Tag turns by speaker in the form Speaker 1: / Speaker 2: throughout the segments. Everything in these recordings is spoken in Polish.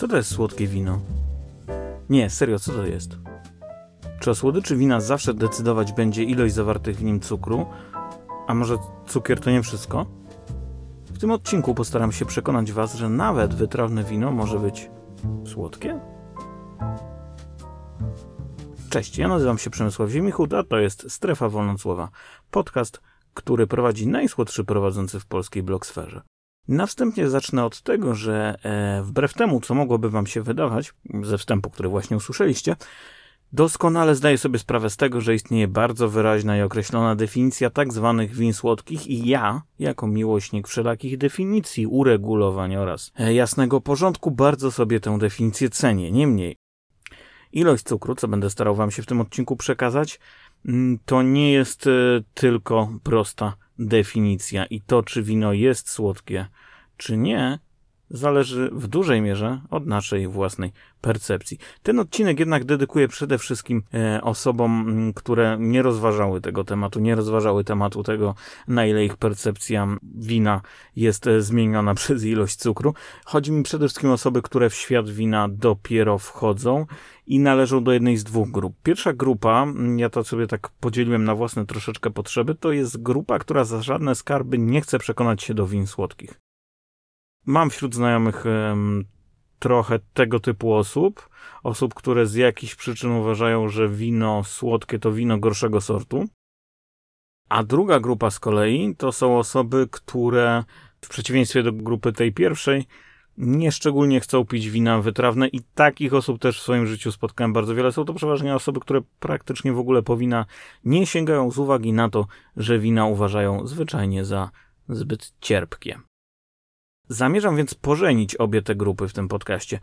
Speaker 1: Co to jest słodkie wino? Nie, serio, co to jest? Czy o słodyczy wina zawsze decydować będzie ilość zawartych w nim cukru? A może cukier to nie wszystko? W tym odcinku postaram się przekonać Was, że nawet wytrawne wino może być słodkie? Cześć, ja nazywam się Przemysław Ziemichut, a to jest Strefa Wolnocłowa, podcast, który prowadzi najsłodszy prowadzący w polskiej blogsferze. Na wstępie zacznę od tego, że e, wbrew temu, co mogłoby wam się wydawać, ze wstępu, który właśnie usłyszeliście, doskonale zdaję sobie sprawę z tego, że istnieje bardzo wyraźna i określona definicja tak zwanych win słodkich i ja, jako miłośnik wszelakich definicji, uregulowań oraz e, jasnego porządku, bardzo sobie tę definicję cenię. Niemniej, ilość cukru, co będę starał wam się w tym odcinku przekazać, mm, to nie jest e, tylko prosta definicja i to, czy wino jest słodkie, czy nie, zależy w dużej mierze od naszej własnej percepcji. Ten odcinek jednak dedykuję przede wszystkim e, osobom, m, które nie rozważały tego tematu, nie rozważały tematu tego, na ile ich percepcja wina jest e, zmieniona przez ilość cukru. Chodzi mi przede wszystkim o osoby, które w świat wina dopiero wchodzą i należą do jednej z dwóch grup. Pierwsza grupa, ja to sobie tak podzieliłem na własne troszeczkę potrzeby, to jest grupa, która za żadne skarby nie chce przekonać się do win słodkich. Mam wśród znajomych trochę tego typu osób, osób, które z jakichś przyczyn uważają, że wino słodkie to wino gorszego sortu. A druga grupa z kolei to są osoby, które w przeciwieństwie do grupy tej pierwszej nie szczególnie chcą pić wina wytrawne i takich osób też w swoim życiu spotkałem bardzo wiele. Są to przeważnie osoby, które praktycznie w ogóle po wina nie sięgają z uwagi na to, że wina uważają zwyczajnie za zbyt cierpkie. Zamierzam więc pożenić obie te grupy w tym podcaście.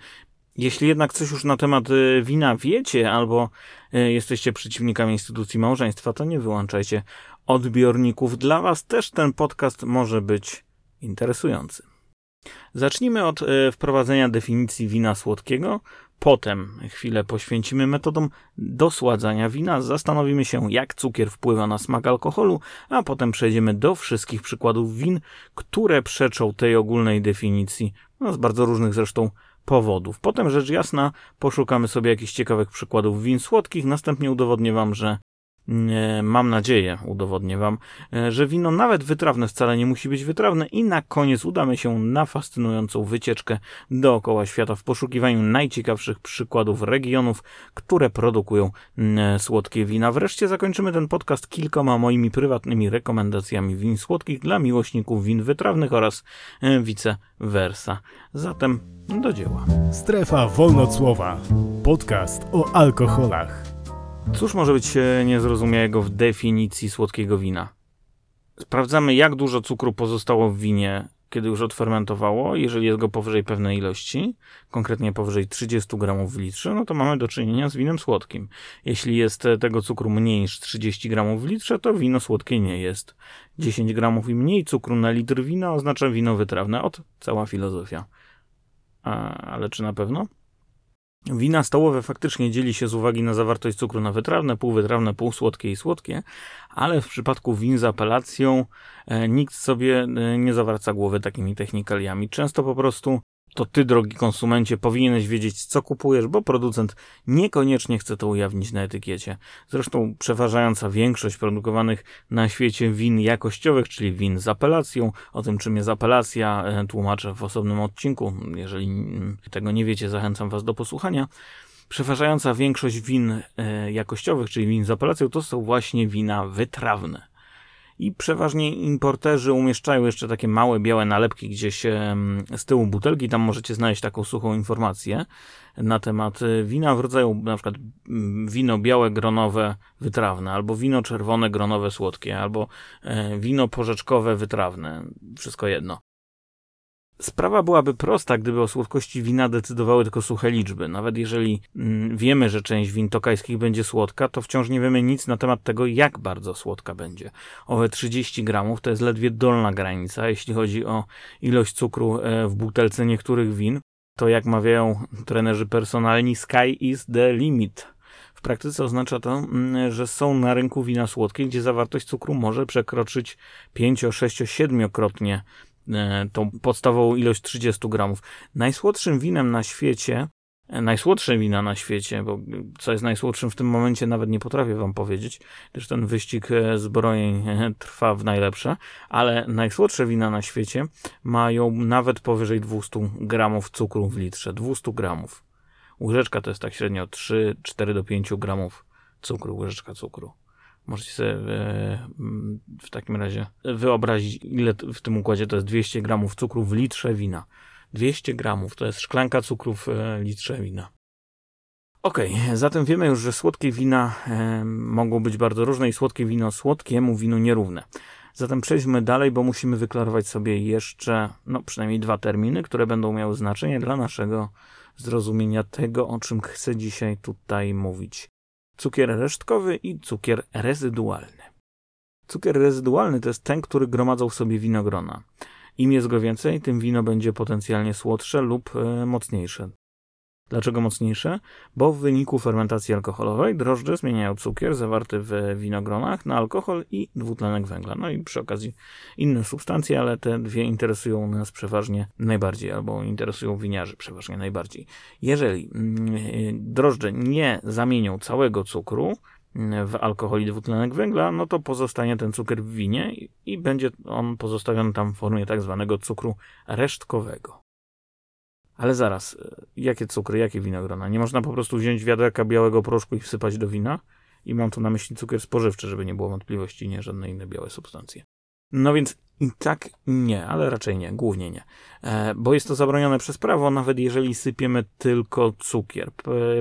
Speaker 1: Jeśli jednak coś już na temat y, wina wiecie, albo y, jesteście przeciwnikami instytucji małżeństwa, to nie wyłączajcie odbiorników. Dla Was też ten podcast może być interesujący. Zacznijmy od y, wprowadzenia definicji wina słodkiego. Potem chwilę poświęcimy metodom dosładzania wina, zastanowimy się, jak cukier wpływa na smak alkoholu, a potem przejdziemy do wszystkich przykładów win, które przeczą tej ogólnej definicji, no z bardzo różnych zresztą powodów. Potem, rzecz jasna, poszukamy sobie jakichś ciekawych przykładów win słodkich, następnie udowodnię Wam, że mam nadzieję, udowodnię Wam, e, że wino nawet wytrawne wcale nie musi być wytrawne i na koniec udamy się na fascynującą wycieczkę dookoła świata w poszukiwaniu najciekawszych przykładów regionów, które produkują słodkie wina. Wreszcie zakończymy ten podcast kilkoma moimi prywatnymi rekomendacjami win słodkich dla miłośników win wytrawnych oraz e, vice versa. Zatem do dzieła.
Speaker 2: Strefa Wolnocłowa. Podcast o alkoholach.
Speaker 1: Cóż może być niezrozumiałego w definicji słodkiego wina? Sprawdzamy, jak dużo cukru pozostało w winie, kiedy już odfermentowało. Jeżeli jest go powyżej pewnej ilości, konkretnie powyżej 30 gramów w litrze, no to mamy do czynienia z winem słodkim. Jeśli jest tego cukru mniej niż 30 gramów w litrze, to wino słodkie nie jest. 10 gramów i mniej cukru na litr wina oznacza wino wytrawne. Ot, cała filozofia. A, ale czy na pewno? Wina stołowe faktycznie dzieli się z uwagi na zawartość cukru na wytrawne, półwytrawne, półsłodkie i słodkie, ale w przypadku win z apelacją e, nikt sobie e, nie zawraca głowy takimi technikaliami. Często po prostu to ty, drogi konsumencie, powinieneś wiedzieć, co kupujesz, bo producent niekoniecznie chce to ujawnić na etykiecie. Zresztą przeważająca większość produkowanych na świecie win jakościowych, czyli win z apelacją, o tym czym jest apelacja, e, tłumaczę w osobnym odcinku. Jeżeli mm, tego nie wiecie, zachęcam was do posłuchania. Przeważająca większość win e, jakościowych, czyli win z apelacją, to są właśnie wina wytrawne i przeważnie importerzy umieszczają jeszcze takie małe białe nalepki gdzieś z tyłu butelki. Tam możecie znaleźć taką suchą informację na temat e, wina w rodzaju na przykład mm, wino białe gronowe wytrawne, albo wino czerwone gronowe słodkie, albo e, wino porzeczkowe wytrawne. Wszystko jedno. Sprawa byłaby prosta, gdyby o słodkości wina decydowały tylko suche liczby. Nawet jeżeli mm, wiemy, że część win tokajskich będzie słodka, to wciąż nie wiemy nic na temat tego, jak bardzo słodka będzie. Owe 30 gramów to jest ledwie dolna granica, jeśli chodzi o ilość cukru e, w butelce niektórych win. To jak mawiają trenerzy personalni, sky is the limit. W praktyce oznacza to, mm, że są na rynku wina słodkie, gdzie zawartość cukru może przekroczyć 5, 6, 7-krotnie e, tą podstawową ilość 30 gramów. Najsłodszym winem na świecie, e, najsłodsze wina na świecie, bo co jest najsłodszym w tym momencie nawet nie potrafię wam powiedzieć, gdyż ten wyścig e, zbrojeń trwa w najlepsze, ale najsłodsze wina na świecie mają nawet powyżej 200 gramów cukru w litrze. 200 gramów. Łyżeczka to jest tak średnio 3, 4 do 5 gramów cukru, łyżeczka cukru. Możecie sobie e, w takim razie wyobrazić, ile w tym układzie to jest 200 gramów cukru w litrze wina. 200 gramów to jest szklanka cukru w e, litrze wina. Ok, zatem wiemy już, że słodkie wina e, mogą być bardzo różne i słodkie wino słodkiemu winu nierówne. Zatem przejdźmy dalej, bo musimy wyklarować sobie jeszcze, no przynajmniej dwa terminy, które będą miały znaczenie dla naszego zrozumienia tego, o czym chcę dzisiaj tutaj mówić cukier resztkowy i cukier rezydualny. Cukier rezydualny to jest ten, który gromadzą w sobie winogrona. Im jest go więcej, tym wino będzie potencjalnie słodsze lub e, mocniejsze. Dlaczego mocniejsze? Bo w wyniku fermentacji alkoholowej drożdże zmieniają cukier zawarty w winogronach na alkohol i dwutlenek węgla. No i przy okazji inne substancje, ale te dwie interesują nas przeważnie najbardziej, albo interesują winiarzy przeważnie najbardziej. Jeżeli mm, drożdże nie zamienią całego cukru, mm, w alkohol i dwutlenek węgla, no to pozostanie ten cukier w winie i będzie on pozostawiony tam w formie tak zwanego cukru resztkowego. Ale zaraz, e, jakie cukry, jakie winogrona? Nie można po prostu wziąć wiaderka białego proszku i wsypać do wina? I mam tu na myśli cukier spożywczy, żeby nie było wątpliwości, nie żadne inne białe substancje. No więc i tak nie, ale raczej nie, głównie nie. E, bo jest to zabronione przez prawo, nawet jeżeli sypiemy tylko cukier.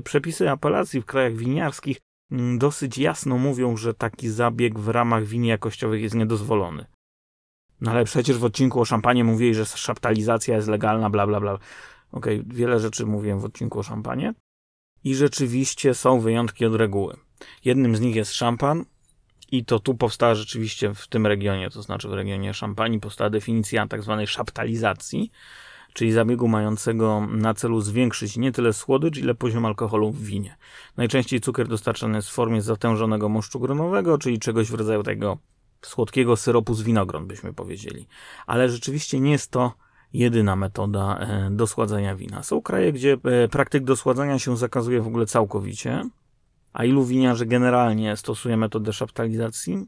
Speaker 1: Przepisy apelacji w krajach winiarskich mm, dosyć jasno mówią, że taki zabieg w ramach win jakościowych jest niedozwolony. No ale przecież w odcinku o szampanie mówili, że szaptalizacja jest legalna, bla bla bla. Okay, wiele rzeczy mówiłem w odcinku o szampanie. I rzeczywiście są wyjątki od reguły. Jednym z nich jest szampan, i to tu powstała rzeczywiście w tym regionie, to znaczy w regionie szampanii, powstała definicja tak zwanej szaptalizacji, czyli zabiegu mającego na celu zwiększyć nie tyle słodycz, ile poziom alkoholu w winie. Najczęściej cukier dostarczany jest w formie zatężonego moszczu gronowego, czyli czegoś w rodzaju tego słodkiego syropu z winogron, byśmy powiedzieli. Ale rzeczywiście nie jest to jedyna metoda e, do schładzania wina. Są kraje, gdzie e, praktyk do schładzania się zakazuje w ogóle całkowicie, a ilu winiarzy generalnie stosuje metodę szaptalizacji?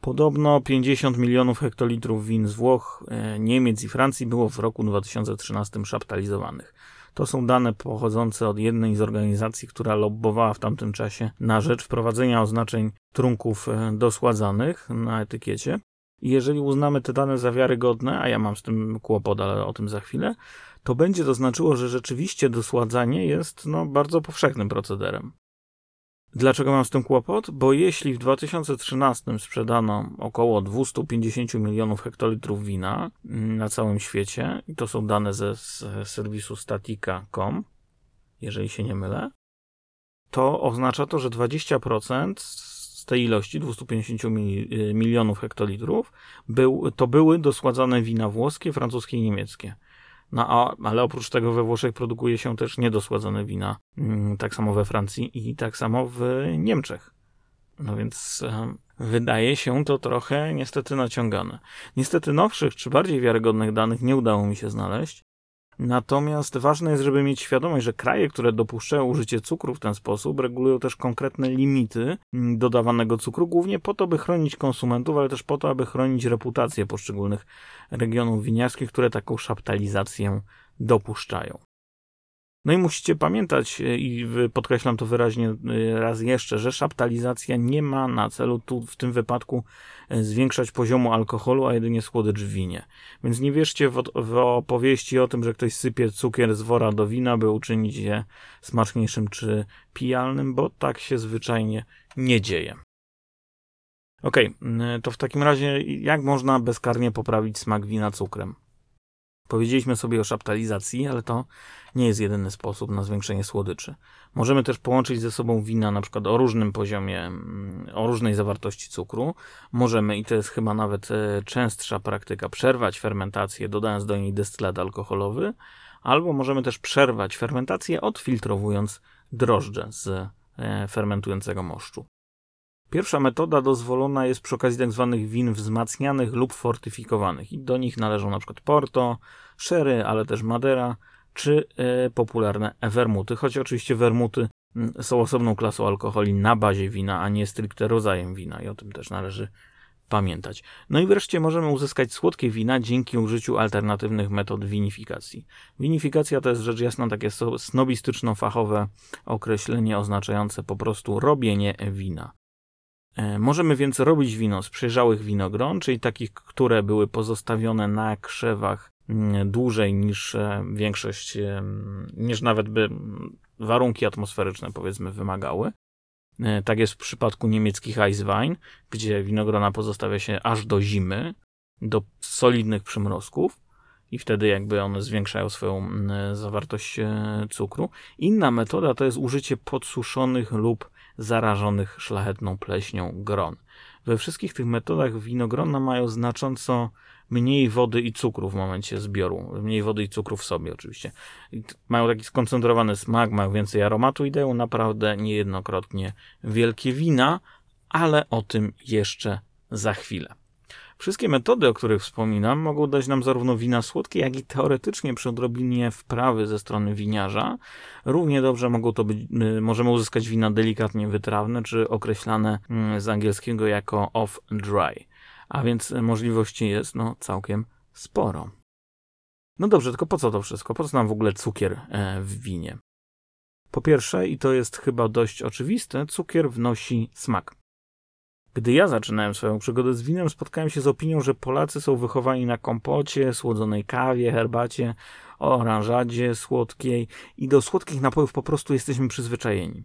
Speaker 1: Podobno 50 milionów hektolitrów win z Włoch, e, Niemiec i Francji było w roku 2013 szaptalizowanych. To są dane pochodzące od jednej z organizacji, która lobbowała w tamtym czasie na rzecz wprowadzenia oznaczeń trunków dosładzanych na etykiecie. Jeżeli uznamy te dane za wiarygodne, a ja mam z tym kłopot, ale o tym za chwilę, to będzie to znaczyło, że rzeczywiście dosładzanie jest no, bardzo powszechnym procederem. Dlaczego mam z tym kłopot? Bo jeśli w 2013 sprzedano około 250 milionów hektolitrów wina mm, na całym świecie, i to są dane ze serwisu statica.com, jeżeli się nie mylę, to oznacza to, że 20% tej ilości 250 y, milionów hektolitrów był, to były dosładzane wina włoskie, francuskie i niemieckie. No, a, ale oprócz tego we Włoszech produkuje się też niedosładzone wina, mm, tak samo we Francji i tak samo w Niemczech. No więc wydaje się to trochę niestety naciągane. Niestety nowszych czy bardziej wiarygodnych danych nie udało mi się znaleźć, Natomiast ważne jest, żeby mieć świadomość, że kraje, które dopuszczają użycie cukru w ten sposób, regulują też konkretne limity mm, dodawanego cukru, głównie po to, by chronić konsumentów, ale też po to, aby chronić reputację poszczególnych regionów winiarskich, które taką szaptalizację dopuszczają. No i musicie pamiętać, e, i podkreślam to wyraźnie e, raz jeszcze, że szaptalizacja nie ma na celu tu w tym wypadku e, zwiększać poziomu alkoholu, a jedynie słodycz w winie. Więc nie wierzcie w, w opowieści o tym, że ktoś sypie cukier z wora do wina, by uczynić je smaczniejszym czy pijalnym, bo tak się zwyczajnie nie dzieje. Ok, to w takim razie jak można bezkarnie poprawić smak wina cukrem? Powiedzieliśmy sobie o szaptalizacji, ale to nie jest jedyny sposób na zwiększenie słodyczy. Możemy też połączyć ze sobą wina na przykład o różnym poziomie, mm, o różnej zawartości cukru. Możemy, i to jest chyba nawet e, częstsza praktyka, przerwać fermentację, dodając do niej destylat alkoholowy, albo możemy też przerwać fermentację, odfiltrowując drożdże z e, fermentującego moszczu. Pierwsza metoda dozwolona jest przy okazji tzw. Tak win wzmacnianych lub fortyfikowanych i do nich należą na przykład Porto, Sherry, ale też Madera czy e, popularne wermuty, choć oczywiście wermuty mm, są osobną klasą alkoholi na bazie wina, a nie stricte rodzajem wina i o tym też należy pamiętać. No i wreszcie możemy uzyskać słodkie wina dzięki użyciu alternatywnych metod winifikacji. Winifikacja to jest rzecz jasna takie snobistyczno-fachowe określenie oznaczające po prostu robienie wina. E, możemy więc robić wino z przejrzałych winogron, czyli takich, które były pozostawione na krzewach mm, dłużej niż e, większość, niż nawet by warunki atmosferyczne powiedzmy wymagały. E, tak jest w przypadku niemieckich Eiswein, gdzie winogrona pozostawia się aż do zimy, do solidnych przymrozków i wtedy jakby one zwiększają swoją zawartość cukru. Inna metoda to jest użycie podsuszonych lub zarażonych szlachetną pleśnią gron. We wszystkich tych metodach winogrona mają znacząco mniej wody i cukru w momencie zbioru. Mniej wody i cukru w sobie oczywiście. Mają taki skoncentrowany smak, mają więcej aromatu i dają naprawdę niejednokrotnie wielkie wina, ale o tym jeszcze za chwilę. Wszystkie metody, o których wspominam, mogą dać nam zarówno wina słodkie, jak i teoretycznie przy odrobinie wprawy ze strony winiarza. Równie dobrze mogą to być, y, możemy uzyskać wina delikatnie wytrawne, czy określane mm, z angielskiego jako off-dry. A więc możliwości jest no, całkiem sporo. No dobrze, tylko po co to wszystko? Po co nam w ogóle cukier e, w winie? Po pierwsze, i to jest chyba dość oczywiste, cukier wnosi smak. Gdy ja zaczynałem swoją przygodę z winem, spotkałem się z opinią, że Polacy są wychowani na kompocie, słodzonej kawie, herbacie, oranżadzie słodkiej i do słodkich napojów po prostu jesteśmy przyzwyczajeni.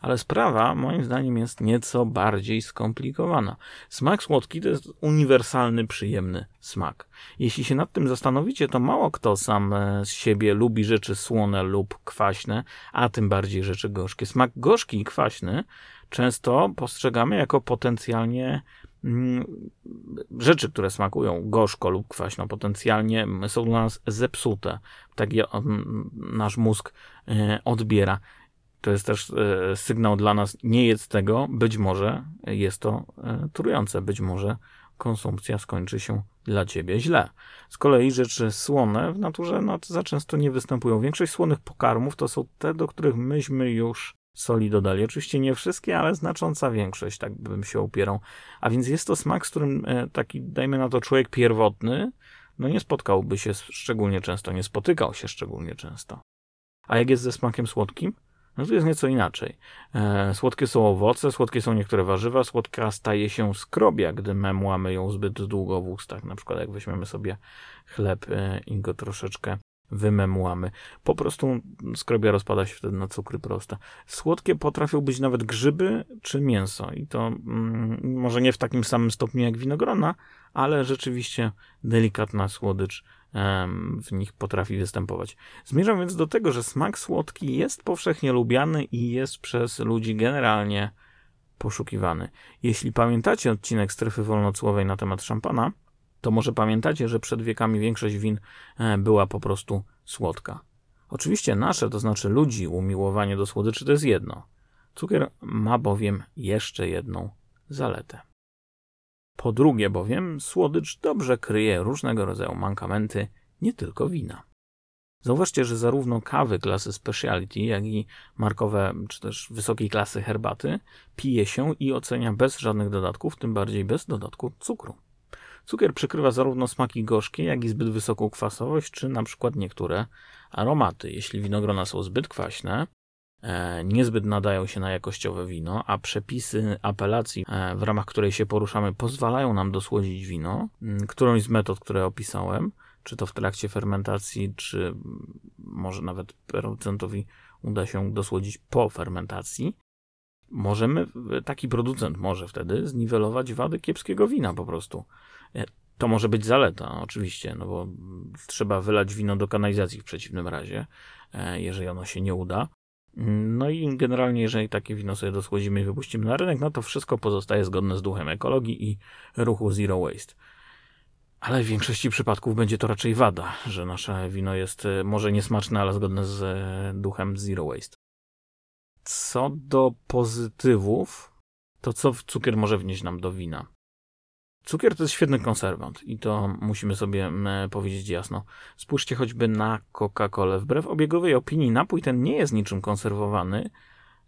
Speaker 1: Ale sprawa, moim zdaniem, jest nieco bardziej skomplikowana. Smak słodki to jest uniwersalny, przyjemny smak. Jeśli się nad tym zastanowicie, to mało kto sam e, z siebie lubi rzeczy słone lub kwaśne, a tym bardziej rzeczy gorzkie. Smak gorzki i kwaśny często postrzegamy jako potencjalnie mm, rzeczy, które smakują gorzko lub kwaśno, potencjalnie są dla nas zepsute. Tak nasz mózg e, odbiera. To jest też e, sygnał dla nas, nie jedz tego, być może jest to e, trujące, być może konsumpcja skończy się dla ciebie źle. Z kolei rzeczy słone w naturze no, za często nie występują. Większość słonych pokarmów to są te, do których myśmy już soli dodali. Oczywiście nie wszystkie, ale znacząca większość, tak bym się upierał. A więc jest to smak, z którym e, taki, dajmy na to, człowiek pierwotny, no nie spotkałby się szczególnie często, nie spotykał się szczególnie często. A jak jest ze smakiem słodkim? No to jest nieco inaczej. E, słodkie są owoce, słodkie są niektóre warzywa, słodka staje się skrobia, gdy memłamy ją zbyt długo w ustach. Na przykład jak weźmiemy sobie chleb e, i go troszeczkę wymemłamy. Po prostu skrobia rozpada się wtedy na cukry proste. Słodkie potrafią być nawet grzyby czy mięso i to mm, może nie w takim samym stopniu jak winogrona, ale rzeczywiście delikatna słodycz w nich potrafi występować. Zmierzam więc do tego, że smak słodki jest powszechnie lubiany i jest przez ludzi generalnie poszukiwany. Jeśli pamiętacie odcinek strefy wolnocłowej na temat szampana, to może pamiętacie, że przed wiekami większość win e, była po prostu słodka. Oczywiście nasze, to znaczy ludzi, umiłowanie do słodyczy to jest jedno. Cukier ma bowiem jeszcze jedną zaletę. Po drugie bowiem, słodycz dobrze kryje różnego rodzaju mankamenty, nie tylko wina. Zauważcie, że zarówno kawy klasy speciality, jak i markowe czy też wysokiej klasy herbaty pije się i ocenia bez żadnych dodatków, tym bardziej bez dodatku cukru. Cukier przykrywa zarówno smaki gorzkie, jak i zbyt wysoką kwasowość, czy na przykład niektóre aromaty. Jeśli winogrona są zbyt kwaśne, e, niezbyt nadają się na jakościowe wino, a przepisy apelacji, e, w ramach której się poruszamy, pozwalają nam dosłodzić wino, którąś z metod, które opisałem, czy to w trakcie fermentacji, czy może nawet producentowi uda się dosłodzić po fermentacji, możemy, taki producent może wtedy zniwelować wady kiepskiego wina po prostu. E, to może być zaleta, oczywiście, no bo trzeba wylać wino do kanalizacji w przeciwnym razie, e, jeżeli ono się nie uda. No i generalnie, jeżeli takie wino sobie dosłodzimy i wypuścimy na rynek, no to wszystko pozostaje zgodne z duchem ekologii i ruchu Zero Waste. Ale w większości przypadków będzie to raczej wada, że nasze wino jest e, może niesmaczne, ale zgodne z duchem Zero Waste. Co do pozytywów, To co cukier może wnieść nam do wina? Cukier to jest świetny konserwant i to musimy sobie mm, powiedzieć jasno. Spójrzcie choćby na Coca-Colę. Wbrew obiegowej opinii napój ten nie jest niczym konserwowany,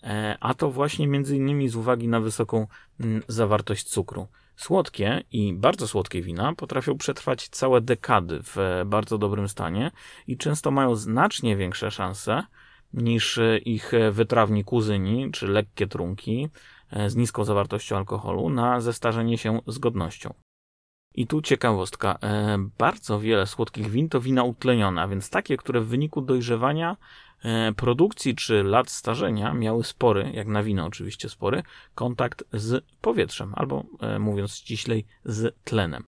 Speaker 1: e, a to właśnie między innymi z uwagi na wysoką mm, zawartość cukru. Słodkie i bardzo słodkie wina potrafią przetrwać całe dekady w bardzo dobrym stanie i często mają znacznie większe szanse niż ich wytrawni kuzyni czy lekkie trunki e, z niską zawartością alkoholu na zestarzenie się z godnością. I tu ciekawostka. E, bardzo wiele słodkich win to wina utlenione, a więc takie, które w wyniku dojrzewania E, produkcji czy lat starzenia miały spory, jak na wino oczywiście spory, kontakt z powietrzem, albo e, mówiąc ściślej, z tlenem.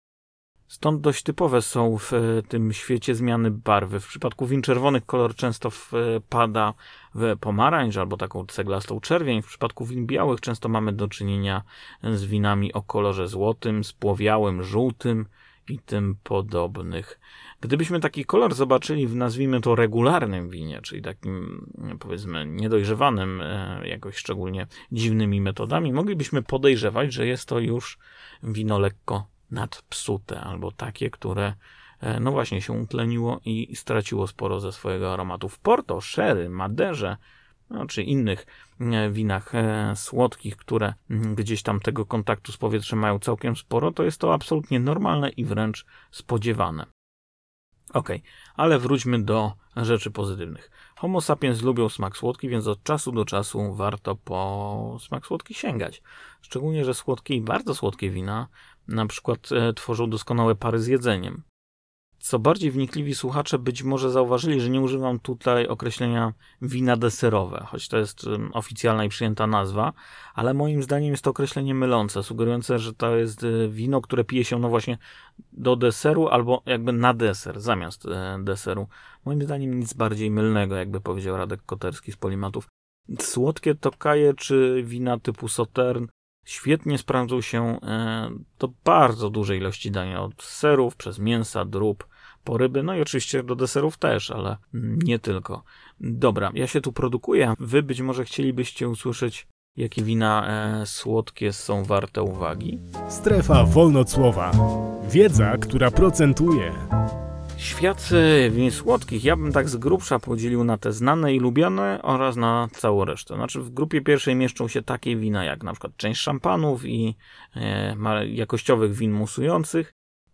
Speaker 1: Stąd dość typowe są w e, tym świecie zmiany barwy. W przypadku win czerwonych kolor często wpada w pomarańcz albo taką ceglastą czerwień. W przypadku win białych często mamy do czynienia z winami o kolorze złotym, spłowiałym, żółtym i tym podobnych. Gdybyśmy taki kolor zobaczyli w nazwijmy to regularnym winie, czyli takim powiedzmy niedojrzewanym e, jakoś szczególnie dziwnymi metodami, moglibyśmy podejrzewać, że jest to już wino lekko nadpsute albo takie, które e, no właśnie się utleniło i straciło sporo ze swojego aromatu. W Porto, Sherry, Maderze no, czy innych e, winach słodkich, które gdzieś tam tego kontaktu z powietrzem mają całkiem sporo, to jest to absolutnie normalne i wręcz spodziewane. Ok, ale wróćmy do rzeczy pozytywnych. Homo sapiens lubią smak słodki, więc od czasu do czasu warto po smak słodki sięgać. Szczególnie, że słodkie i bardzo słodkie wina na przykład e, tworzą doskonałe pary z jedzeniem. Co bardziej wnikliwi słuchacze być może zauważyli, że nie używam tutaj określenia wina deserowe, choć to jest oficjalna i przyjęta nazwa, ale moim zdaniem jest to określenie mylące, sugerujące, że to jest e, wino, które pije się no właśnie do deseru albo jakby na deser, zamiast e, deseru. Moim zdaniem nic bardziej mylnego, jakby powiedział Radek Koterski z Polimatów. Słodkie tokaje czy wina typu Sautern świetnie sprawdzą się e, do bardzo dużej ilości dania, od serów, przez mięsa, drób, po ryby, no i oczywiście do deserów też, ale nie tylko. Dobra, ja się tu produkuję. Wy być może chcielibyście usłyszeć, jakie wina e, słodkie są warte uwagi.
Speaker 2: Strefa wolnocłowa. Wiedza, która procentuje.
Speaker 1: Świat e, win słodkich ja bym tak z grubsza podzielił na te znane i lubiane oraz na całą resztę. Znaczy w grupie pierwszej mieszczą się takie wina jak na przykład część szampanów i e, jakościowych win musujących,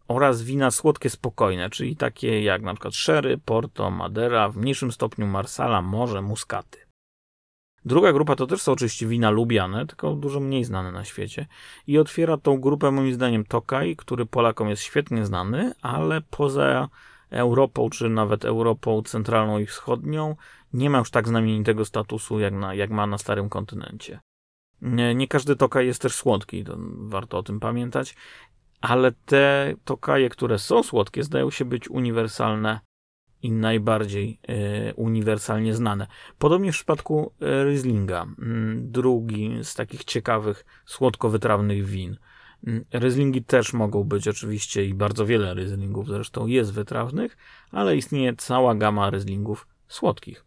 Speaker 1: oraz wina słodkie spokojne, czyli takie jak na przykład sherry, porto, madera, w mniejszym stopniu marsala, morze, muskaty. Druga grupa to też są oczywiście wina lubiane, tylko dużo mniej znane na świecie. I otwiera tą grupę moim zdaniem Tokaj, który Polakom jest świetnie znany, ale poza Europą, czy nawet Europą centralną i wschodnią, nie ma już tak znamienitego statusu, jak, na, jak ma na starym kontynencie. Nie, nie każdy Tokaj jest też słodki, to warto o tym pamiętać ale te tokaje, które są słodkie, zdają się być uniwersalne i najbardziej y, uniwersalnie znane. Podobnie w przypadku e, Rieslinga, mm, drugi z takich ciekawych słodko-wytrawnych win. Mm, Rieslingi też mogą być oczywiście i bardzo wiele Rieslingów zresztą jest wytrawnych, ale istnieje cała gama Rieslingów słodkich.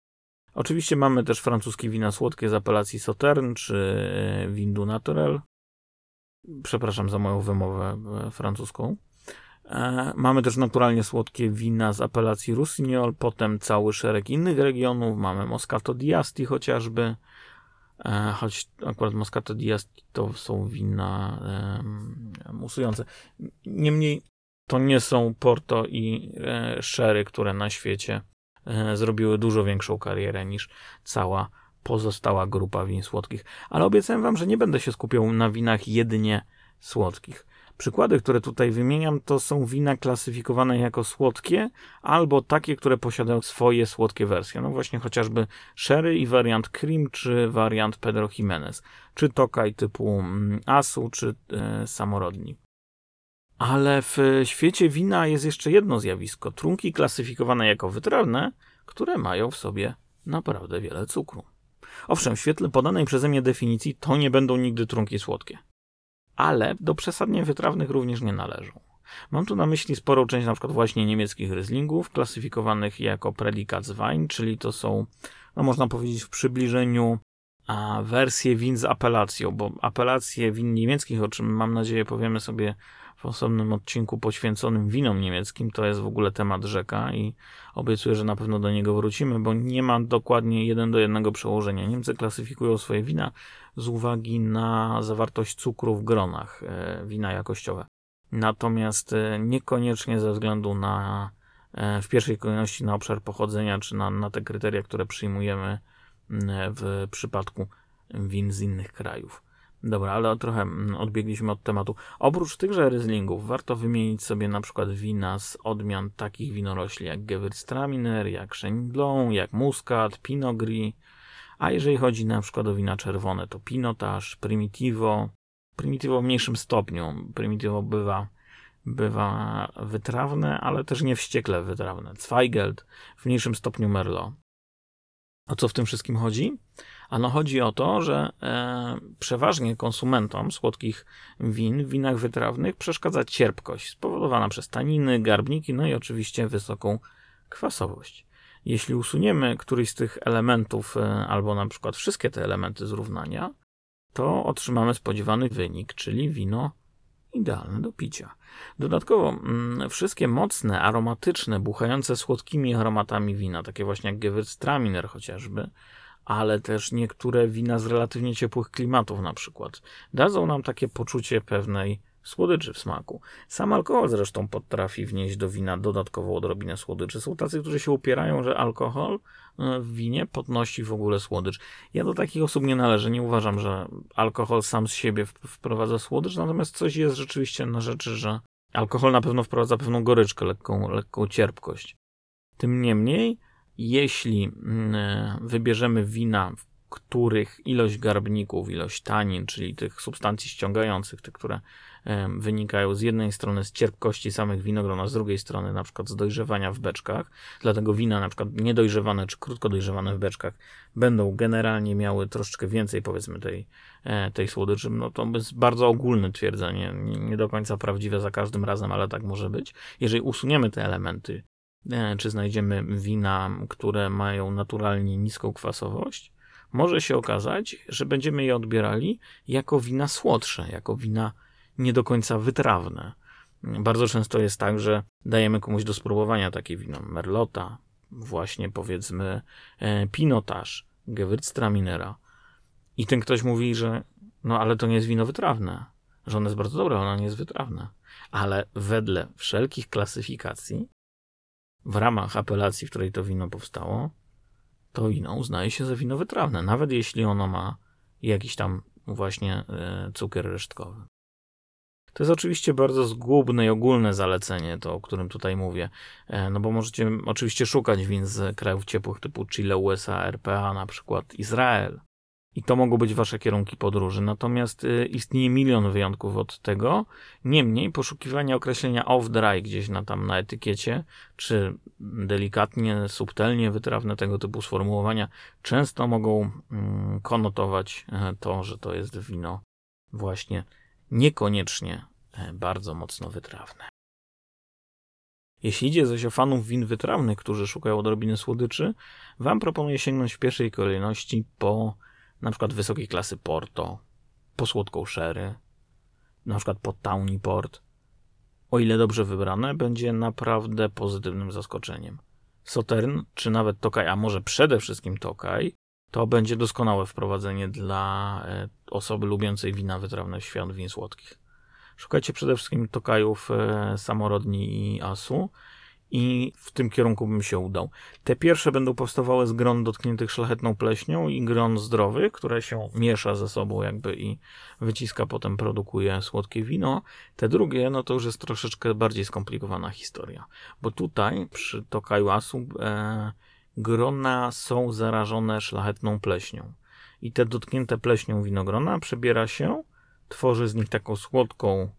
Speaker 1: Oczywiście mamy też francuskie wina słodkie z apelacji Sautern czy Windu Naturel, Przepraszam za moją wymowę e, francuską. E, mamy też naturalnie słodkie wina z apelacji Rusignol, potem cały szereg innych regionów. Mamy Moscato d'Asti chociażby, e, choć akurat Moscato d'Asti to są wina musujące. Niemniej to nie są Porto i Sherry, które na świecie zrobiły dużo większą karierę niż cała pozostała grupa win słodkich. Ale obiecałem wam, że nie będę się skupiał na winach jedynie słodkich. Przykłady, które tutaj wymieniam, to są wina klasyfikowane jako słodkie, albo takie, które posiadają swoje słodkie wersje. No właśnie chociażby sherry i wariant cream, czy wariant Pedro Jimenez, czy tokaj typu mm, asu, czy e, samorodni. Ale w świecie wina jest jeszcze jedno zjawisko. Trunki klasyfikowane jako wytrawne, które mają w sobie naprawdę wiele cukru. Owszem, w świetle podanej przeze mnie definicji to nie będą nigdy trunki słodkie. Ale do przesadnie wytrawnych również nie należą. Mam tu na myśli sporą część na przykład właśnie niemieckich ryzlingów, klasyfikowanych jako Predikats Wein, czyli to są, no można powiedzieć w przybliżeniu a wersje win z apelacją, bo apelacje win niemieckich, o czym mam nadzieję powiemy sobie w osobnym odcinku poświęconym winom niemieckim, to jest w ogóle temat rzeka i obiecuję, że na pewno do niego wrócimy, bo nie ma dokładnie jeden do jednego przełożenia. Niemcy klasyfikują swoje wina z uwagi na zawartość cukru w gronach, e, wina jakościowe. Natomiast e, niekoniecznie ze względu na e, w pierwszej kolejności na obszar pochodzenia, czy na, na te kryteria, które przyjmujemy w przypadku win z innych krajów. Dobra, ale trochę odbiegliśmy od tematu. Oprócz tychże ryzlingów warto wymienić sobie na przykład wina z odmian takich winorośli jak Gewürztraminer, jak Chenin Blanc, jak Muscat, Pinot Gris. A jeżeli chodzi na przykład o wina czerwone, to Pinotage, Primitivo. Primitivo w mniejszym stopniu. Primitivo bywa, bywa wytrawne, ale też nie wściekle wytrawne. Zweigelt, w mniejszym stopniu Merlot. O co w tym wszystkim chodzi? Ano chodzi o to, że e, przeważnie konsumentom słodkich win w winach wytrawnych przeszkadza cierpkość spowodowana przez taniny, garbniki, no i oczywiście wysoką kwasowość. Jeśli usuniemy któryś z tych elementów, e, albo na przykład wszystkie te elementy zrównania, to otrzymamy spodziewany wynik, czyli wino idealne do picia. Dodatkowo mm, wszystkie mocne, aromatyczne, buchające słodkimi aromatami wina, takie właśnie jak Gewürztraminer chociażby, ale też niektóre wina z relatywnie ciepłych klimatów na przykład, dadzą nam takie poczucie pewnej słodyczy w smaku. Sam alkohol zresztą potrafi wnieść do wina dodatkową odrobinę słodyczy. Są tacy, którzy się upierają, że alkohol e, w winie podnosi w ogóle słodycz. Ja do takich osób nie należę. Nie uważam, że alkohol sam z siebie wprowadza słodycz, natomiast coś jest rzeczywiście na rzeczy, że alkohol na pewno wprowadza pewną goryczkę, lekką, lekką cierpkość. Tym niemniej, jeśli mm, e, wybierzemy wina, w których ilość garbników, ilość tanin, czyli tych substancji ściągających, te, które wynikają z jednej strony z cierpkości samych winogron, a z drugiej strony na przykład z dojrzewania w beczkach. Dlatego wina na przykład niedojrzewane czy krótko dojrzewane w beczkach będą generalnie miały troszeczkę więcej powiedzmy tej, e, tej słodyczy. No to jest bardzo ogólne twierdzenie, nie do końca prawdziwe za każdym razem, ale tak może być. Jeżeli usuniemy te elementy, e, czy znajdziemy wina, które mają naturalnie niską kwasowość, może się okazać, że będziemy je odbierali jako wina słodsze, jako wina nie do końca wytrawne. Bardzo często jest tak, że dajemy komuś do spróbowania takie wino Merlota, właśnie powiedzmy e, Pinotage, Gewürztraminera i ten ktoś mówi, że no ale to nie jest wino wytrawne, że ono jest bardzo dobre, ono nie jest wytrawne. Ale wedle wszelkich klasyfikacji, w ramach apelacji, w której to wino powstało, to wino uznaje się za wino wytrawne, nawet jeśli ono ma jakiś tam właśnie e, cukier resztkowy. To jest oczywiście bardzo zgubne i ogólne zalecenie, to o którym tutaj mówię. E, no bo możecie oczywiście szukać win z krajów ciepłych typu Chile, USA, RPA, na przykład Izrael. I to mogą być wasze kierunki podróży. Natomiast y, istnieje milion wyjątków od tego. Niemniej poszukiwanie określenia off-dry gdzieś na tam na etykiecie, czy delikatnie, subtelnie wytrawne tego typu sformułowania, często mogą mm, konotować e, to, że to jest wino właśnie niekoniecznie e, bardzo mocno wytrawne. Jeśli idzie zaś o fanów win wytrawnych, którzy szukają odrobiny słodyczy, Wam proponuję sięgnąć w pierwszej kolejności po na przykład wysokiej klasy Porto, po słodką sherry, na przykład po Tawny Port. O ile dobrze wybrane, będzie naprawdę pozytywnym zaskoczeniem. Sautern, czy nawet Tokaj, a może przede wszystkim Tokaj, to będzie doskonałe wprowadzenie dla e, osoby lubiącej wina wytrawne w świat win słodkich. Szukajcie przede wszystkim tokajów e, samorodni i asu i w tym kierunku bym się udał. Te pierwsze będą powstawały z gron dotkniętych szlachetną pleśnią i gron zdrowych, które się miesza ze sobą jakby i wyciska, potem produkuje słodkie wino. Te drugie, no to już jest troszeczkę bardziej skomplikowana historia, bo tutaj przy tokaju asu e, grona są zarażone szlachetną pleśnią. I te dotknięte pleśnią winogrona przebiera się, tworzy z nich taką słodką,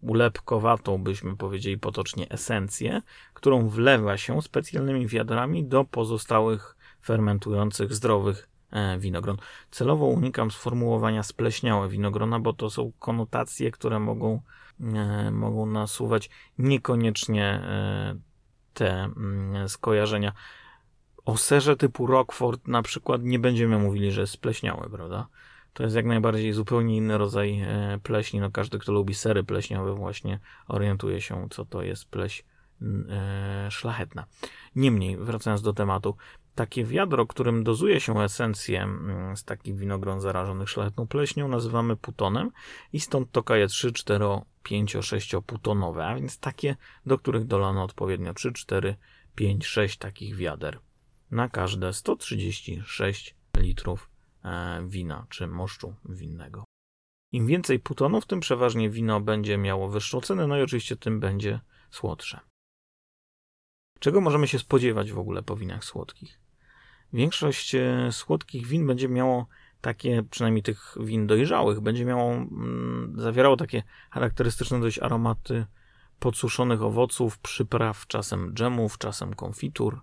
Speaker 1: ulepkowatą, byśmy powiedzieli potocznie, esencję, którą wlewa się specjalnymi wiadrami do pozostałych fermentujących, zdrowych e, winogron. Celowo unikam sformułowania spleśniałe winogrona, bo to są konotacje, które mogą, e, mogą nasuwać niekoniecznie e, te mm, skojarzenia O serze typu Rockford na przykład nie będziemy mówili, że jest spleśniały, prawda? To jest jak najbardziej zupełnie inny rodzaj e, pleśni. No każdy, kto lubi sery pleśniowe właśnie orientuje się, co to jest pleś e, szlachetna. Niemniej, wracając do tematu, takie wiadro, którym dozuje się esencję z takich winogron zarażonych szlachetną pleśnią, nazywamy putonem i stąd to kaje 3, 4, 5, 6 putonowe, a więc takie, do których dolano odpowiednio 3, 4, 5, 6 takich wiader na każde 136 litrów e, wina czy moszczu winnego. Im więcej putonów, tym przeważnie wino będzie miało wyższą cenę, no i oczywiście tym będzie słodsze. Czego możemy się spodziewać w ogóle po winach słodkich? Większość e, słodkich win będzie miało takie, przynajmniej tych win dojrzałych, będzie miało, mm, zawierało takie charakterystyczne dość aromaty podsuszonych owoców, przypraw, czasem dżemów, czasem konfitur.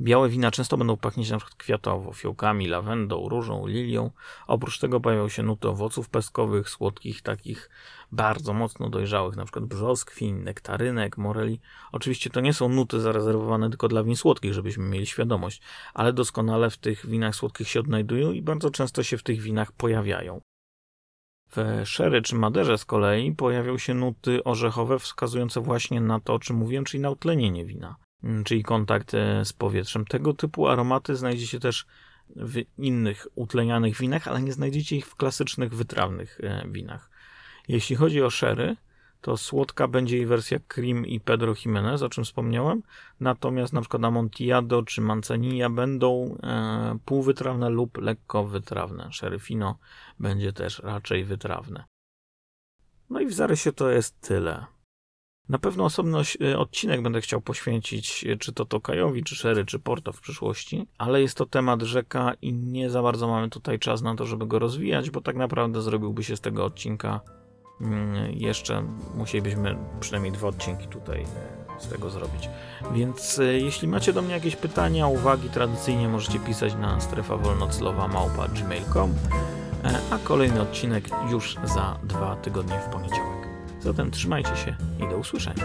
Speaker 1: Białe wina często będą pachnieć przykład kwiatowo, fiołkami, lawendą, różą, lilią. Oprócz tego pojawią się nuty owoców pestkowych, słodkich, takich bardzo mocno dojrzałych, przykład brzoskwin, nektarynek, moreli. Oczywiście to nie są nuty zarezerwowane tylko dla win słodkich, żebyśmy mieli świadomość, ale doskonale w tych winach słodkich się odnajdują i bardzo często się w tych winach pojawiają. W sherry czy maderze z kolei pojawią się nuty orzechowe wskazujące właśnie na to, o czym mówiłem, czyli na utlenienie wina. Mm, czyli kontakt e, z powietrzem. Tego typu aromaty znajdziecie też w innych utlenianych winach, ale nie znajdziecie ich w klasycznych wytrawnych e, winach. Jeśli chodzi o sherry, to słodka będzie jej wersja Cream i Pedro Jimenez, o czym wspomniałem. Natomiast na przykład Amontillado czy Manzanilla będą e, półwytrawne lub lekko wytrawne. Sherry Fino będzie też raczej wytrawne. No i w zarysie to jest tyle. Na pewno osobny y, odcinek będę chciał poświęcić y, czy to Tokajowi, czy Sherry, czy Porto w przyszłości, ale jest to temat rzeka i nie za bardzo mamy tutaj czas na to, żeby go rozwijać, bo tak naprawdę zrobiłby się z tego odcinka mm, jeszcze musielibyśmy przynajmniej dwa odcinki tutaj y, z tego zrobić. Więc jeśli macie do mnie jakieś pytania, uwagi, tradycyjnie możecie pisać na strefa wolnoclowa małpa gmail.com, e, a kolejny odcinek już za dwa tygodnie w poniedziałek. Zatem trzymajcie się i do usłyszenia.